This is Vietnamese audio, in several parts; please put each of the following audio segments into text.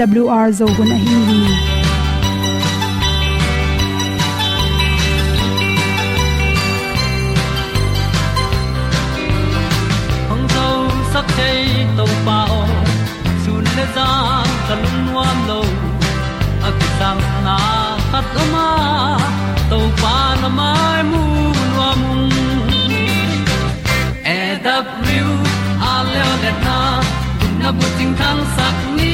awr zo gun a hi hi hong zo sak chei to pa o sun le za ta lung nuam lo a ki sam na khat o ma to pa na mai mu nuam e da a le le na na bu tin kan sak ni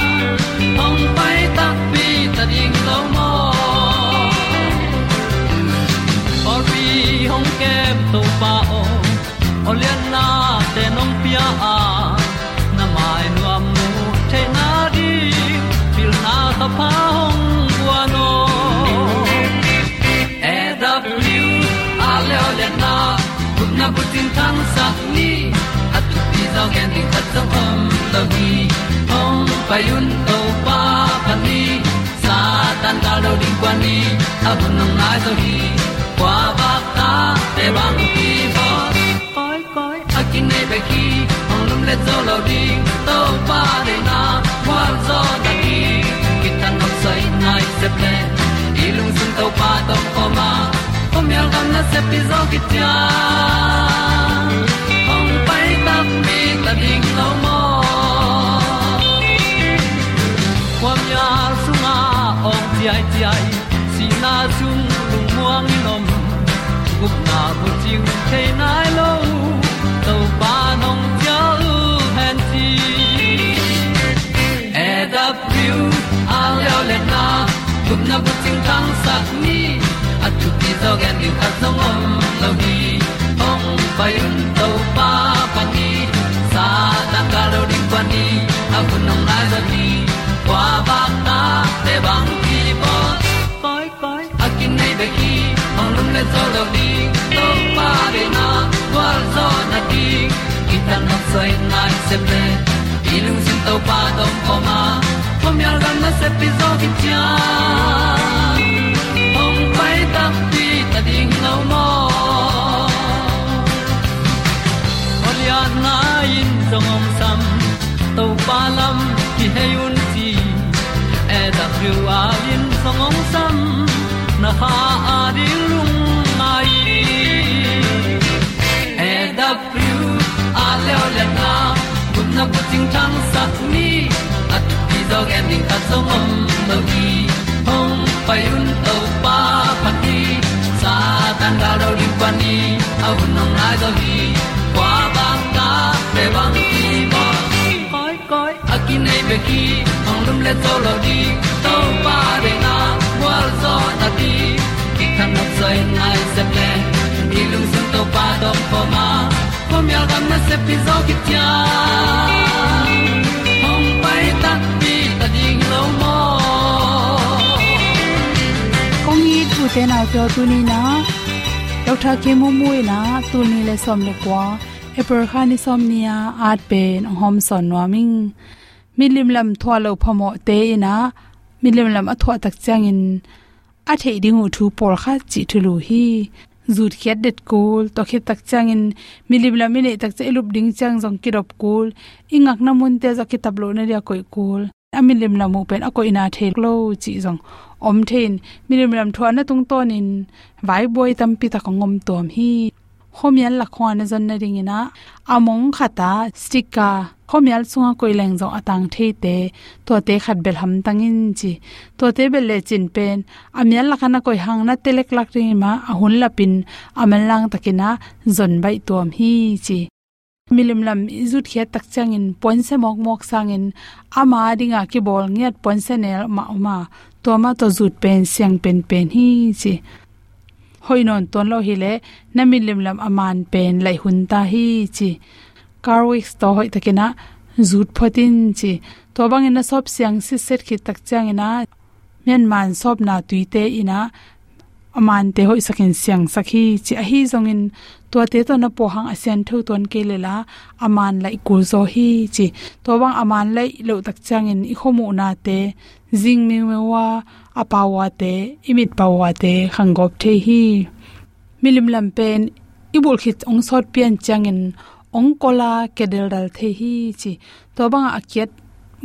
bu tin tan sa ni. At ti zo gen di khat zo om lo gi hong pai un to pa pa ni. Sa tan ga lo ding kwan ni. A bu nang mai zo gi kwa ba ta te bang ki bo koi koi a kin nei be ki hong lum le zo lo ding to pa de na kwa zo ta ki ki tan nok sai nai se ple ilung sun to pa to ko ma kom yal gam na se pi zo ki ta hong pai ta mi ta ding lo mo kwam ya ong ti ai ti ai si na zum lung muang ni nom gup na bu ting te nai lo to pa nong pia u han ti e da pru leo le na gup na bu ting tang sat ni at tu ti zo gen ni at zo om lo ni ong pai un to pa pa ni sa ta ka lo ding pa ni a bu nong lai za ni kwa ba ta te bang ki bo koi koi a kin nei be ki ong lum le zo lo di to pa de na kwa zo na ti ki ta na sai nai se ple ilung sin to pa dong ko ma pom yal gam na se pi zo ki cha ong pai ta pi ta ding lo mo Olia na in song om sam to pa lam ki hay un ti e da thru a in song om sam na ha a di lung mai e da thru a le o le na kun na ko ting tang sat ni at ti dog ending ta song om no gi hong pai un to pa tan ga do ri pa ni au nong lai do gi kwa ba ta pe bang ki bo koi koi a nei be ki ong lum le to lo di to pa de na wa zo na ti ki kan nok sai nai se ple ni lung sun to pa do po ma po mi al gam na se pi zo ki tia hom pai ta pi ta ding lo mo kong i tu te na tu ni na dr ke mu mu na, tu ni le som le kwa. Epar kha ni som nia at pen, hom son noming milim lam thwa lo phamo te ina milim lam a thwa tak chang in. A thei ding u thu por kha chi thulu hi. Zut khiat det kul, to khit tak chang in. Milim lam ni tak che lup ding chang jong ki rop kul. Ingak na mun te za ki tablo na ria amin lim la mu pen ako ina the klo chi jong om thein milim lam thwa na tung ton in vai boy tam pi ta ko ngom tom hi. Khomial la khwa na zon na ring ina. Among khata, stika, khomial sunga koi leng zo atang the te. To te khat bel ham tangin chi. To te bel le chin pen. Amial la khana koi hang na telek lak ring ma ahun la pin amel lang takina zon bai tom hi chi milim lam izut khe tak changin, ponse mok mok sangin. Ama dinga ki bol ngiat ponse nel ma ma to ma to zut pen, siang pen pen, hi, chi. Hoinon ton lo hi le, na milim lam aman pen lai hun ta hi, chi. Carwix to hoi takina zut phatin chi. To bang in sop siang si set khi tak chang ina men man sop na tuite ina aman te hoi sakin siang sakhi, chi a hi zongin. To te to na po hang asian thu ton ke le la. Aman lai kul zo hi, chi. To bang aman lai lo tak chang in i khomu na te. Jing mi me wa apawa te, imit pawa te khangop the hi. Milim lam pen ibul khit ong sot pian chang in ong kola kedel dal the hi, chi. To bang akiat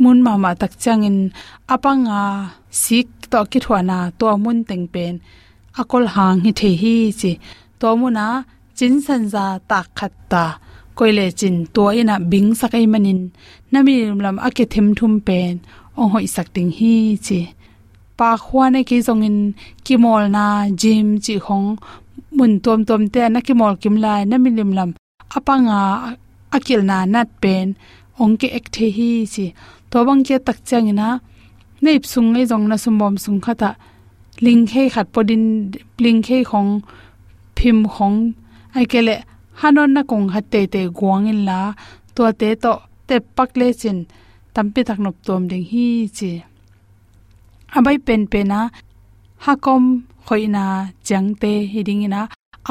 mun ma ma tak chang in apanga sik to ki thwana to mun teng pen akol hang hi the hi chi. To mu na chin san za ta khat ta. Koile chin to ina bing sakai manin. Nami lam ake them thum pen. Ong hoi sak ting hi chi. Pa khwane ki zong in ki mol na jim chi khong mun tom tom te na ki mol kim lai. Nami lim lam apanga akil na nat pen. Ong ke ek the hi chi. To bang ke tak chang ina. Nei sung ngai jong na sum bom sung khata ling he khat podin ling he khong phim khong ai kele hanon na kong hatte te guang in la to te to te pak le chin, tampi tak nop tom ding hi chi. Abai pen pena, hakom khoina changte hiding ina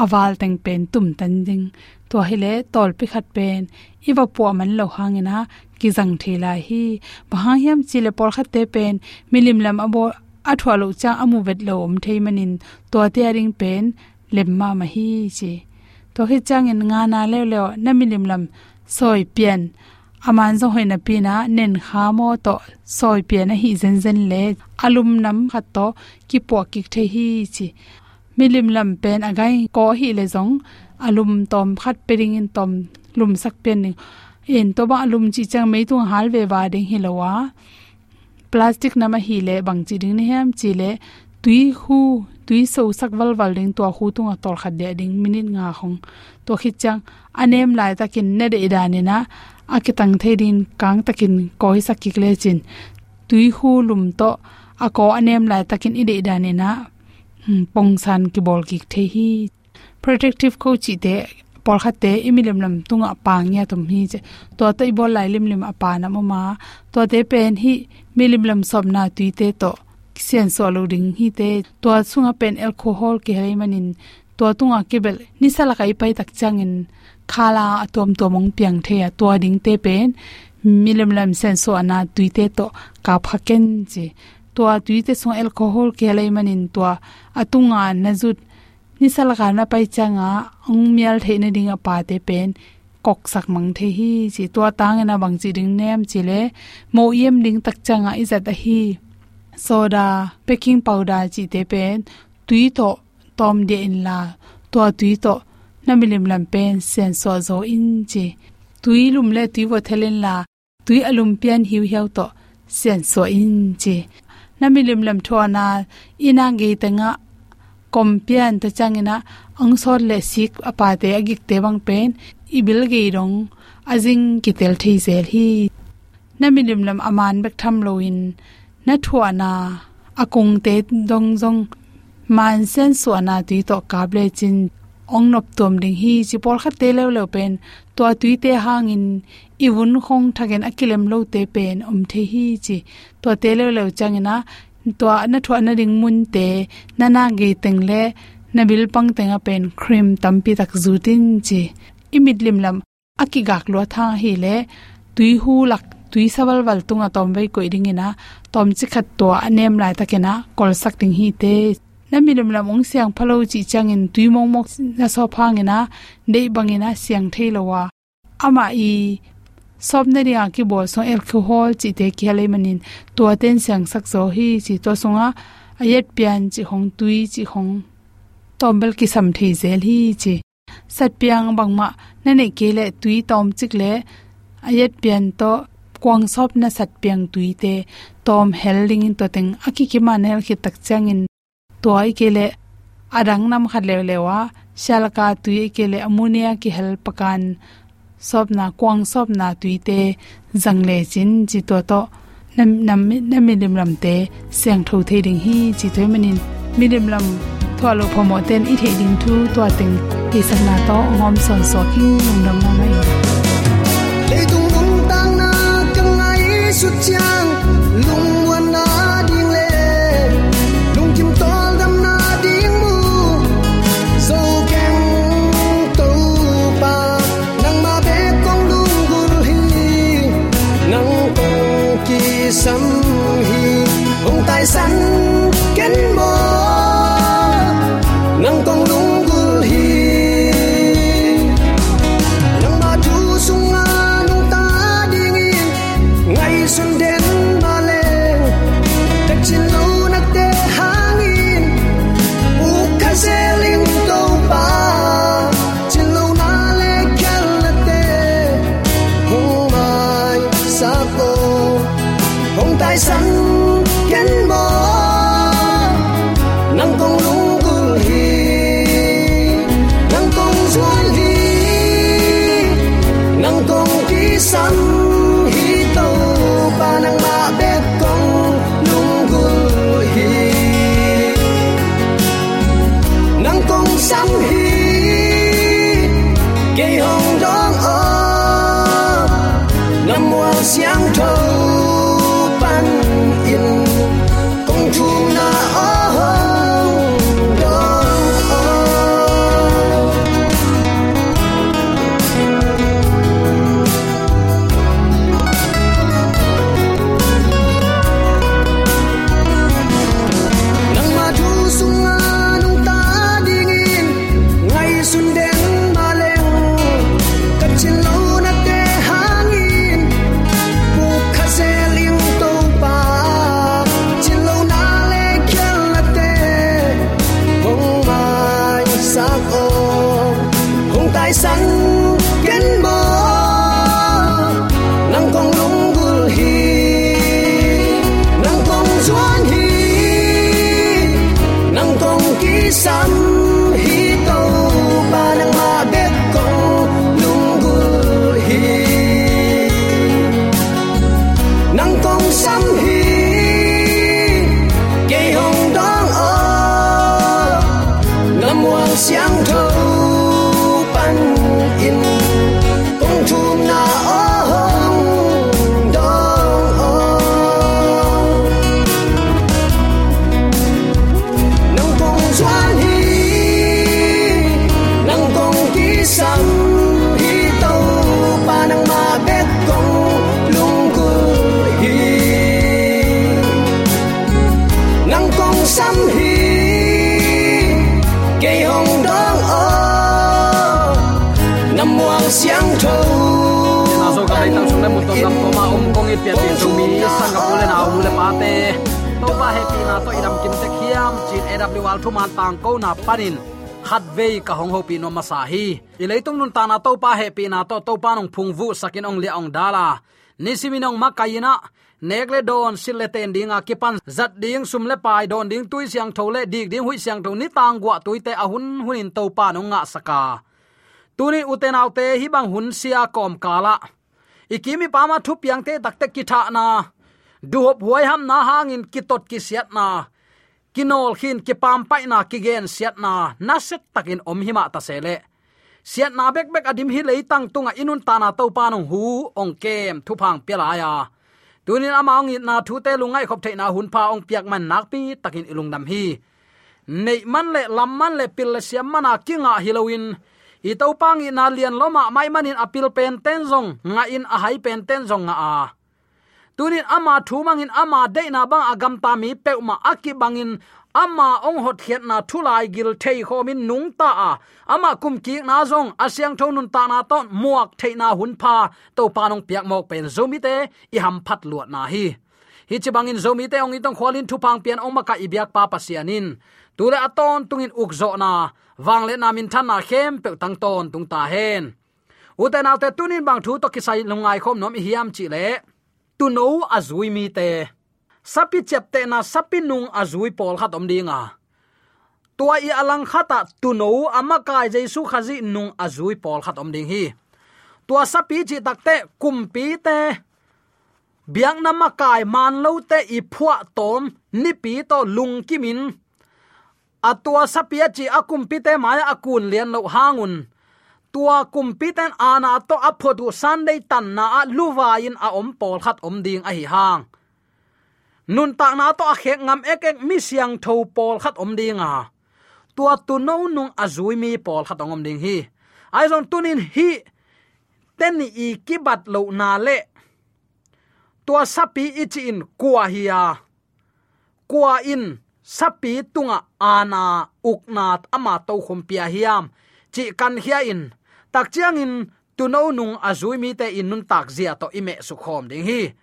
awal teng pen tum tan ding. To hele tol pi khat pen iwa po man lo hangina ki jang thela hi. Bahahyam chile por khat te pen milim lam abo athwa lo cha amu vet lo om thei manin. To te ring pen lem ma hi chi. To hi chang in nga na le le na milim lam soi pian aman zo hoina pina nen kha mo to soi pian hi zen zen le. Alum nam khat to ki po ki the hi chi. Milim lam pen agai ko hi le zong. Alum tom khat pering in tom, lum sak pen ni en to ba alum chi chang mei tu hal ve wa ding hi plastic nama hi le bang chi ding ne ham chi le tui hu, tui so sak wal wal ding to hu tu nga tol khat de ding minin nga khong to khit chang, anem lai takin ne de da ne na, akitang thedin kang takin koi sakik le chin. Tui hu lum to, ako anem lai takin ide da ne na hmm, pong san ki bol ki the hi. Protective coach te por kha te imilim lam tunga pangya tum hi che. To te bol lai lim lim apa na ma. To te pen hi milim lam som na tui te to. Sian so lo ding hi te. To chunga pen alcohol ke hei manin. To tunga kebel ni sala kai pai tak changin. Khala atom to mong piang the ya to ding te pen. Milim lam sen so ana tui te to. Ka phaken je. To tui te so alcohol ke hei manin. To atunga nazut ni sala ka na pai changa. Ong mial the na dinga pa te pen kok sak mang the hi, chi to tang na bang chi ding nem chi le, mo yem ding tak changa izat a hi. Soda, baking powder chi te pen, tui to, tom de in la to tui to na milim lam pen, sen so zo in chi. Tui lum le tui wo thelen la, tui alum pian hiu hiu to, sen so in chi. Na milim lam thona ina ge tanga kom pian ta changina ang sor le sik apa te agik te bang pen ibil ge rong azing ki tel thei zel hi. Na milim lam aman bek tham loin. Na thuana akung te dong jong man sen suana ti to kable chin. Ong nop tom ding hi chi por kha te le le pen. To tui te hang in iwun khong thagen akilem lo te pen. Om the hi chi. To te le le changina to na thua na ding mun te. Na na ge teng le. Na bil pang teng a pen. Cream tampi tak zutin chi imit lim lam, aki gak lo tha hi le, tui hu lak, tui sawal wal tunga tom vei ko ring ina, tom chi khat to anem lai takena kol sak ting hi te. Na milim lam ong siang phalo chi changin tui mong mok na so phangina dei bangina siang theilowa ama i sob ne ria ki bol so alcohol chi te ki hale manin to ten siang sak so hi chi to songa, ayet pian chi hong tui chi hong tombel ki sam thei zel hi chi sat piang bangma na ne ke le tui tom chik le ayet pian to, kwang sop na sat piang tui te, tom helling in to teng, aki ki man hel ki tak changin toy kele, adang nam khat le lewa shalka tui kele amunia ki hel pakan, sop na kwang sop na tui te zangle chin ji to to, nam nam nam mi lim lam te seng tho the ding hi chi thoi manin mi lim lam thwa lo phomo ten i the ding thu to teng ki sang na to ngom son so king nong dam na mai le dung dung tang na su chang lung wan na ka pule na u le pa te to pa happy na to idam kim te khiam chin aw al thu man tang ko na panin. Khat ve ka hong ho pi no ma sa hi. I leitung nun ta na to pa happy na to to pa nong phung vu sakin ong le ong dala. Ni siminong makayina nekle don sille ten dinga kipan. Zat ding sum le pai don ding tui siang thole dik ding hui siang tho ni tang gwa tui te ahun hunin to pa no nga saka. Tuni uten autte hi bang hun sia kom kala. Ikimi pama thu piang te takte kitha na duhop huai ham na hangin kitot ki siat na. Kinol khin ki pam pai na ki gen siat na. Na set takin om hima ta sele. Siat na bek bek adim hi leitang tunga inun ta na to panong hu, ong kem, thu phang pela ya. Tunin amaung na thu te lungai khop the na hun pa ong piak man nak pi takin ilung nam hi. Nei man le, lam man le pil le siam mana kinga hilowin i to pang i na lian loma mai manin apil pen ten zong, nga in a hai pen ten zong nga a tunin ama thumangin ama deina na bang agam ta mi peuma aki bangin. Ama ong hot khiat na thulai gil thei khomin nung ta a. Ama kum ki na zong, asyang thonun ta na ton, muak thei na hun pha. To panong piak mok pen zomi te, i ham phat luat na hi. Hi chi bangin zomi te, ong itong khwalin thu pang pian ong maka ibyak pa pasianin tule aton tungin ukzo na. Wangle na min than na khem pe tang ton tung ta hen. Uten alte tunin bang thu to kisai lungai khom nom hiam chi le tu no azui mi te. Sapi chep te na sapi nung azui pol khat om dinga tua i alang khata tu no ama kai jesu khazi nung azui pol khat om ding hi. Tua sapi chi takte kumpi te. Biang nama kai man lo te i phua tom ni pi to lung kimin. Atua sapia chi akum pite maya akun lian lo hangun tua kumpi ten ana to aphodu sunday tan na luwa in a om pol khat om ding a hi hang. Nun tak na to a khek ngam ek ek mi siang tho pol khat om ding a. Tua tu no nung azui mi pol khat om ding hi. Ai zon tunin hi, ten ni i kibat lo na le. Tua sapi ichi in kwa hiya kwa in sapi tunga ana uknat ama to khum pia hiam. Chi kan hia in tak chiang in tu no nung azui mi te in nun tak zia to ime su khom ding hi.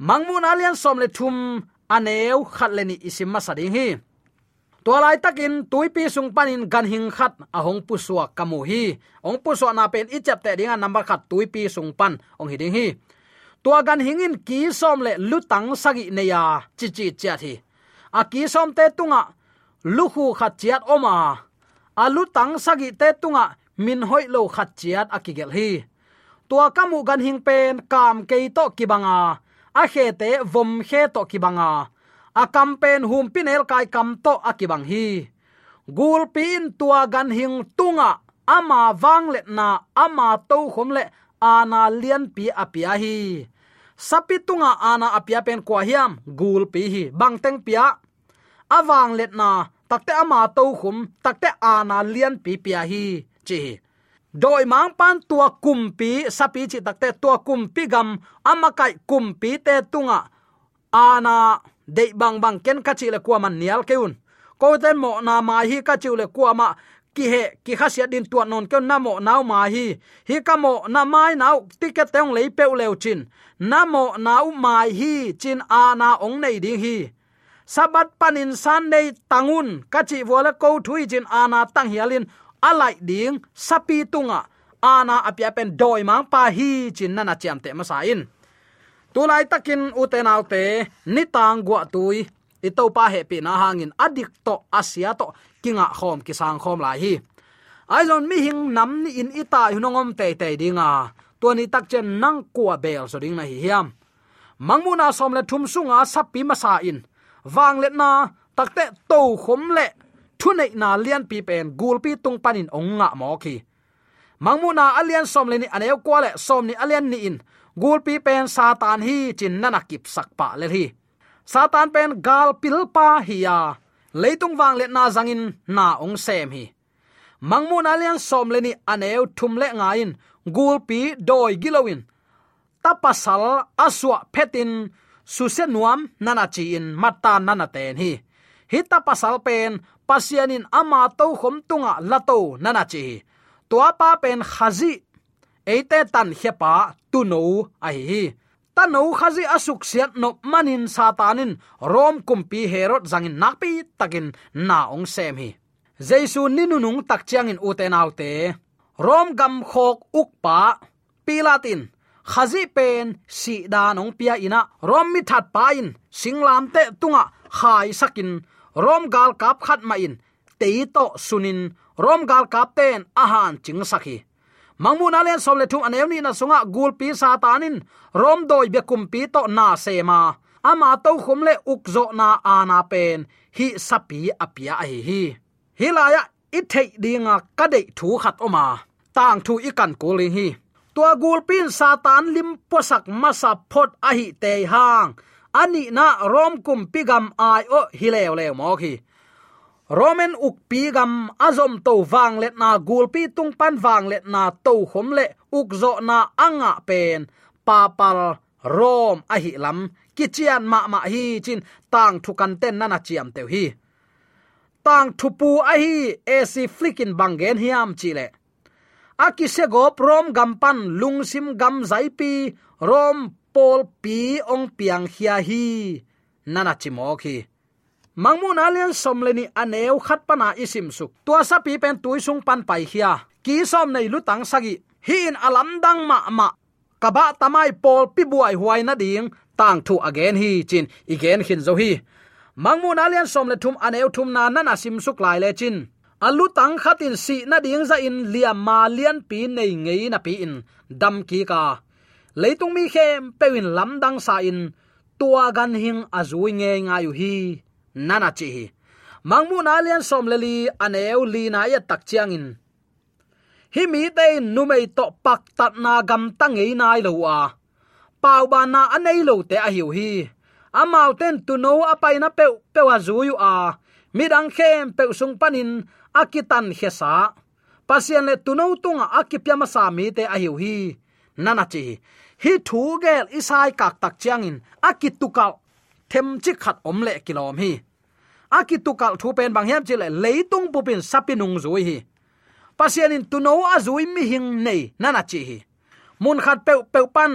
Mangmun alian som le thum aneu khat le ni isim ma sading hi. To lai takin tuipi sung panin gan hing khat a hong pu suwa kamu hi. Ong pu suwa na pen i chap te dinga number khat tuipi sung pan ong hi ding hi. Tua gan hingin ki som le lutang sagi ne ya chi chi cha thi. A ki som te tunga lu khu khat chiat oma a. Lutang sagi te tunga min hoi lo khat chiat akigel hi. Tua kamu gan hing pen kam ke to kibanga a khe te vom khe to kibanga a kam pen hum pinel kai kam to akibang hi. Gul pin tua gan hing tunga. Ama wang le na, ama to khom le, ana lian pi apia hi. Sapi tunga ana apia pen kwa hiam, gul pi hi, bang teng pia. Awang let na takte ama to khum takte ana lian pi pia hi chi. Doi mang pan tua kumpi sapi chi takte tua kumpi gam amakai kumpi te tunga. Ana de bang bang ken ka chi le kwa man nial keun ko ten mo na ma hi ka chi le kwa ma, ki he, ki khasia din tua non ke na mo naw ma hi. Hi ka mo na mai nau ticket teng le pe leu chin. Na mo naw mai hi, chin ana ong nei ding hi. Sabat panin sunday tangun kachi wala ko thui chin ana tang hialin alai ding, sapi tunga. Ana apia pen doi mang pa hi chin nana chiam te masa in tulai takin uten autte ni tang gwa tui. Ito pa he pi na hangin adik to asia to. Kinga khom ki sang khom lai hi. Ai mi hing nam ni in ita hunongom te te dinga. To ni tak chen nang kwa bel so ding na hi hiam. Mangmuna som le thum sunga sapi masa in wang let na takte to khom le thu nei na lian pi pen, gul pi tung panin ong nga mo khi mangmuna alian som le ni aneu kwa le som ni alian ni in gul pi pen satan hi chin nana kip sak pa le hi. Satan pen gal pil pa hi ya, leitung wang le na zangin na ong sem hi. Mangmu na lian som le ni aneu thum le nga in gul pi doi gilowin. Tapasal aswa petin suse nuam nana chi in mata nana ten hi. Hi tapasal pen pasianin ama to khom tunga lato nana chi tua pa pen khazi. Eite tan hepa tu no ai hi ta no khazi asuk siat no manin satanin rom kumpi herot zangin nakpi takin na ong sem hi. Jesu ninunung tak chiang in uten autte rom gam khok ukpa pilatin. Khazi pen si da nong pia ina rom mi that pain singlam te tunga khai sakin rom gal kap khat ma in. Te to sunin. Rom gal kap ten ahan ching sakhi mangmu na len som le thum anem ni na sunga gul pi satanin rom doi be kum pi to na sema ama to khum le ukzo na ana pen. Hi sapi apia hi hi. Hilaya ithei dinga kadei thu khat oma tang thu i kuling hi. Tua gul pin satan lim posak masa phot ahi te hang ani na rom kum pigam ai o hileo le mo khi. Roman uk pigam azom to wang let na gul pi tung pan wang let na to khom le uk zo na anga pen. Papal, rom a hi lam. Kichian ma ma hi chin. Tang thukan ten nana chiam teu hi. Tang thupu a hi ac flikin bangen hiam chile aki se go prom gampan lungsim gam zaipi rom pol pi ong piang hia hi. Nana chimo khi mangmun alian somleni aneu khat pana isim suk. Tua sa pi pen tui sung pan pai hia. Ki som nei lutang sagi. Hi in alam dang ma ma. Kaba tamai pol pi buai huai na ding. Tang thu again hi chin. Igen hin zo hi. Mangmun alian som le thum aneu thum na nana sim suk lai le chin. Alu tang khatin si na ding za in liam ma lian pi nei ngei na pi in. Dam ki ka leitung mi khem pewin lam dang sa in. Tua gan hing azui nge nga yu hi. Nana chi. Mangmu na lian som leli aneu li na ya tak chiang in. Hi mi te nu mei to pak tat na gam tang ei nai lo a pau ba na anei lo te a hiu hi. Amau ten tu no apai na pe pe wa zu yu a. Mi dang khem, pe sung panin akitan hesa pasian le tu no tunga akipyama sa mi te a hiu hi. Nana chi hi thu gel isai kak tak chiangin. Akitukal them chi khat om le kilom hi. Akitukal thu pen bang hiam chi le leitung pupin sapinung zui hi. Pasian in tuno azui mi hing nei, nana chi hi. Mun khat pe pe pan,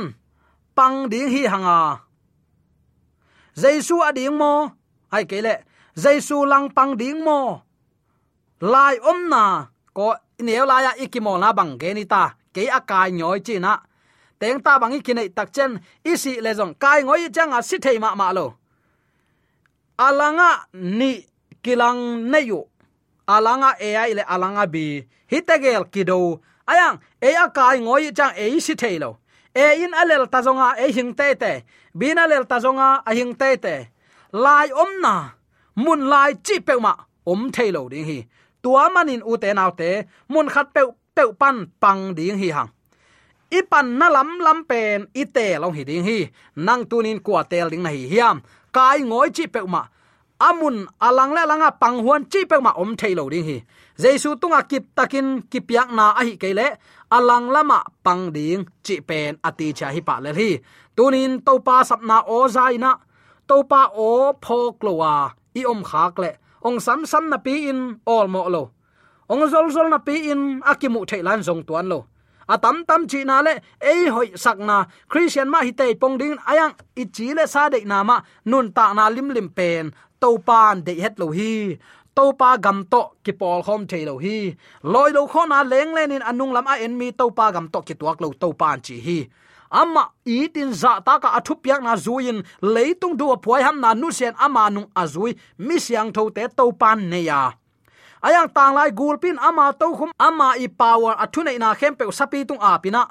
pang ding hi hanga. Jaisu ading mo ai kele jaisu lang pang ding mo. Lai om na, ko neu la ya ikimo na bang ge ni ta, ke akai nyoi chi na teng ta bangi kinai tak chen isi le jong kai ngoi chang a si thei ma ma lo. Alanga ni kilang neyu alanga ai le alanga bi hitagel kido ayang e kai ngoi chang e si thei lo. E in alel ta zonga e hing te te. Bin alel ta zonga, a hing te te. Lai om na. Mun lai chi pe ma. Om thei lo ding hi. Tua manin u te nau te. Mun khat pe pe pan pang ding hi hang ipan na lam lam pen, ite long hi ding hi. Nang tunin kwa tel ding na hi hiam. Kai ngoi chi pe ma amun alang le langa pang huan chi pe ma om thailo ding hi. Jesu tunga kip takin kipyak na a hi kele alang lama pang ding chi pen ati cha hi pa le hi. Tunin to pa sapna o zaina to pa o phok lowa i om khak le. Ong sam sam na pi in all mo lo. Ong zol zol na pi in akimu thailan zong tuan lo a tam tam chi na le, ei hoi sak na. Christian ma hi pong ding ayang i chi le sa de na ma, nun ta na lim lim pen. To pan de het lo hi. To pa gam to ki pol khom the lo hi. Loi lo kho na leng len in anung lam a en mi to pa gam to ki tuak lo to pan chi hi. Ama itin za ta ka athu piak na zuin leitung du phoi ham na nu sen ama nung azui mi siang tho te to pan ne ya ayang tang lai gul pin ama to khum ama i power athuna na khem pe sapi tung a pina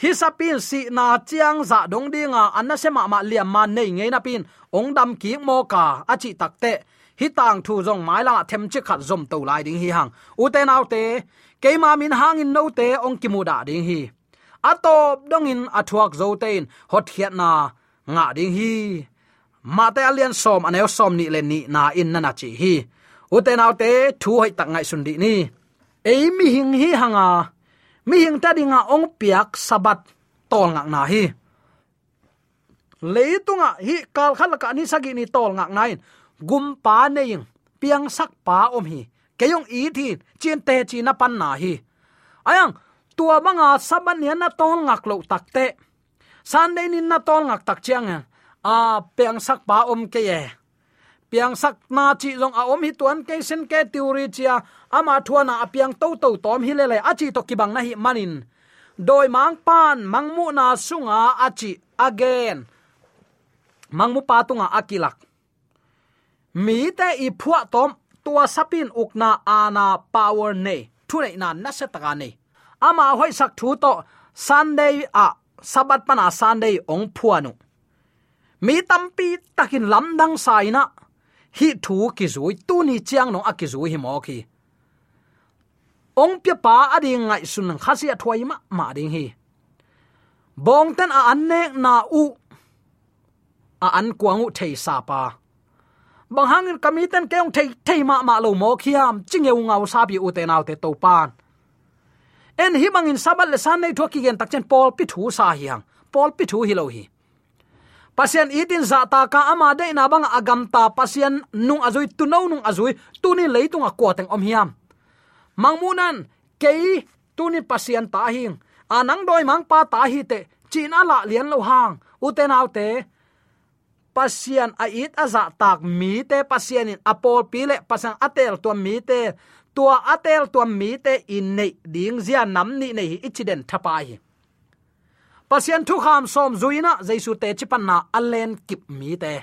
hi sapin si na chiang za dong dinga anna sema ma liam man nei ngei na pin. Ong dam ki mo ka achi takte hi tang thu zong mai la them chi khat zom to lai ding hi hang. U te nau te ke ma min hang in no te ong ki mu da ding hi. Atop dong in athuak zo ten hot hiat na nga ding hi. Ma te alian som anel som ni le ni na in na na chi hi u te nào te thu hoi tak ngai sundi ni. Ei mi hing hi hanga. Mi hing ta dinga ong piak sabat. Tol ngak na hi. Leitunga hi, kal khal ka ni sagi ni tol ngak nain gum pa neing piang sak pa om hi. Keyong i thi chin te chi na pan na hi. Ayang, tua banga saban ni na tol ngak lo takte sunday nin na tol ngak tak chiang a piang sak pa om ke ye piang sak na chi long a om hi tuan ke sen ke tiuri chia, ama thuana apiang to to tom hi le le chi to kibang na hi manin. Doi mang pan mangmu na sunga achi again. Mangmu patunga akilak mi te i phua tom, tua sapin ukna ana power ne. Thu nei na na se taka ama hoi sak thu to, sunday a sabat pana sunday ong phuanu mi tampi takin lamdang saina hi thu ki zui, tu ni chiang no aki zui hi mo ki. Ong pya pa ading ngai sun khasi athwai ma ma ding hi. Bong ten a an nek na u, a an kuang u thei sa pa. Bang hang kami kamiten keong thei thei ma ma lo mo khiam chinge u ngau sa bi u te nau te to pan en hi bangin sabal le san nei thoki gen takchen pol pi thu sa hiang. Pol pi thu hi lo hi pasian itin za ta ka ama de na bang agam ta pasian nung azui tu no nung azui, tu ni leitung a ko teng om hiam. Mangmunan ke tu ni pasian ta hing. Anang doi mang pa ta hi te china la lian lo hang. Uten autte pasian a it aza tak mi te pasian in apol pile pasang atel to mi te. Tua atel to mi te, in nei ding zia nam ni nei incident thapa hi pasian thu kham som zuina jaisu te chipan na alen kip mi te.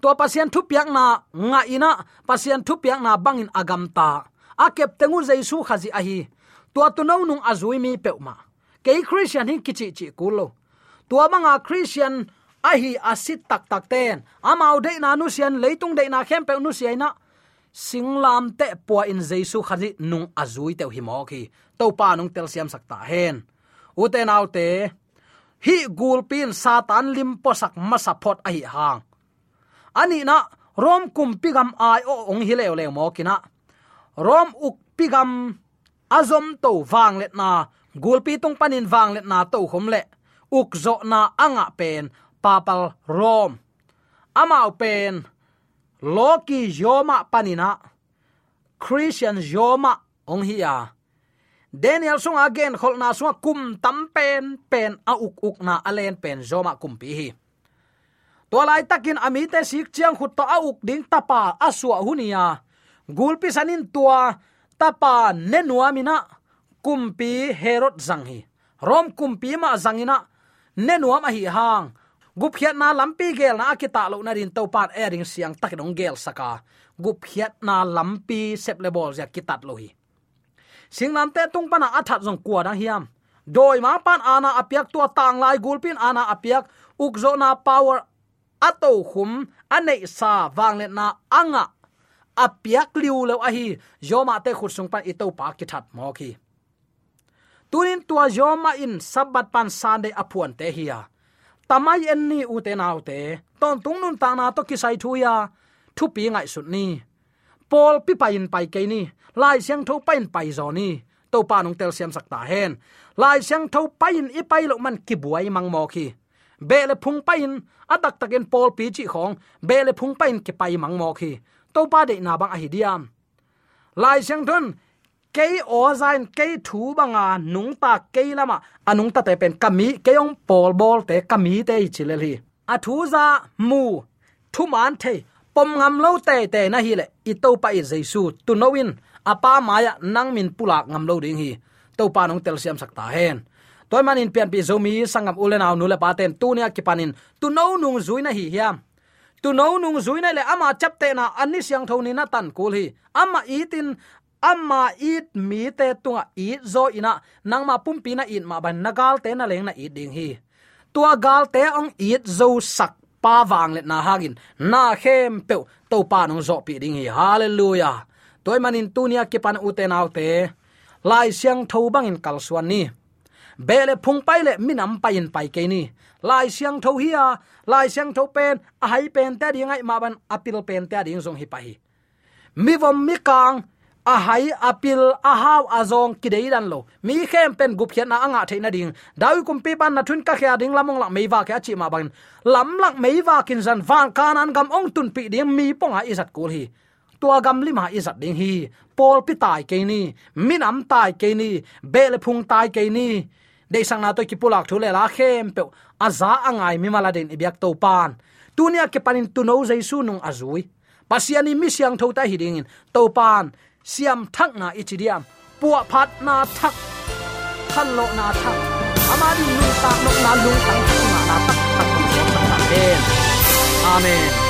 To pasian thu piak na nga ina pasian thu piak na bangin agam ta. A kep tengu jaisu khazi ahi. To tu no nung azui mi peuma. Ke christian hin kichi chi kulo. To manga christian ahi asit tak tak ten. Amau de na nu sian leitung de na khem pe nu sian na. Singlam te po in jaisu khazi nung azui te hi mo khi to pa nung tel siam sakta hen uten autte, hi gulpin satan lim posak masapot ai hang. Ani na, rom kum pigam ai o ong hi lew le mo kina. Rom uk pigam azom to wang let na gulpi tung panin wang let na to khom le. Uk zo na anga pen, papal rom. Amao pen loki yoma panina. Christian yoma ong hiya daniel sung again, khol na sung kum tam pen pen a uk uk na alen pen zoma kum pi hi. To lai takin amite sik chiang khut to a uk ding tapa aswa hunia gulpi sanin tua, tapa nenuamina kumpi zang hi. Rom kumpi ma zangina nenua ma hi hang. Gup hiat na lampi gel na akita lo na rin to pat e airing siang tak dong gel saka. Gup hiat na lampi sep le ya kitat lo hi sing nam te tung pana athat jong kwa dang hiam. Doi ma pan ana apiak tua tang lai gulpin ana apiak ukzo na power ato khum anei sa wang le na anga. Apiak liu lo a hi. Yoma te khut sung pan ito pa ki that mo ki tunin tua yoma in sabat pan sunday apuan te hiya tamai en ni u te nau te. Ton tung nun ta na to ki sai thu ya. Thu pi ngai sut ni pol pi pa in pai ke ni. Lai siang tho pa in pai zo ni. To pa nong tel siam sak ta hen. Lai siang tho pa in i pai lo man ki buai mang mo khi be le phung pa in adak taken pol pi chi khong, be le phung pa in ki pai mang mo khi to pa de na bang a hi diam. Lai siang thon ke o zain ke thu banga, nung ta ke lama anung ta te pen kami ke ong pol bol te kami te chileli a thu za mu, thu man the pom ngam lo te te na hi le i to pa i jesu tu in, apa maya nang min pulak ngam lo ding hi to pa nong tel siam sakta hen toy man in pian pi zomi sangam ulen aw nu le paten tu nia ki panin tu no nung zuina hi hiam. Tu no nung zuina le ama chapte na anni siang thoni na tan kul hi ama itin amma it mi te tunga i zo ina nangma pumpi na in ma ban nagal te na leng na i ding hi tua gal te ong it zo sak pa wang le na hagin na khem pe to pa nong zo pi ding hi hallelujah toy manin tunia ke pan ute nau te lai siang tho bangin kal suan ni bele phung pai le minam pain pai ke ni lai siang tho hi a lai siang tho pen a hai pen ta ding ai ma ban apil pen ta ding zong hi pai mi vom mi kang a hai apil a haw azong kidei dan lo. Mi khem pen gup hian na anga theina ding. Dawi kum pi ban na thun ka khya ding lamong lak meiwa ka chi ma ban. Lam lak meiwa kin zan van kanan gam ong tun pi ding mi pong a izat kul hi. Tua gam lima izat ding hi. Pol pi tai ke ni. Minam tai ke ni. Bel phung tai ke ni. De sang na to ki pulak thule la khem pe. Aza angai mi mala den ibyak to pan. Tunia ke panin tu no jaisu nung azui pasiani mi siang thota hiding to pan. Siam thak na ichidiam puwa phat na thak khan lo na thak amari nu ta nok na lung tang tu na na tak tak tak tak amen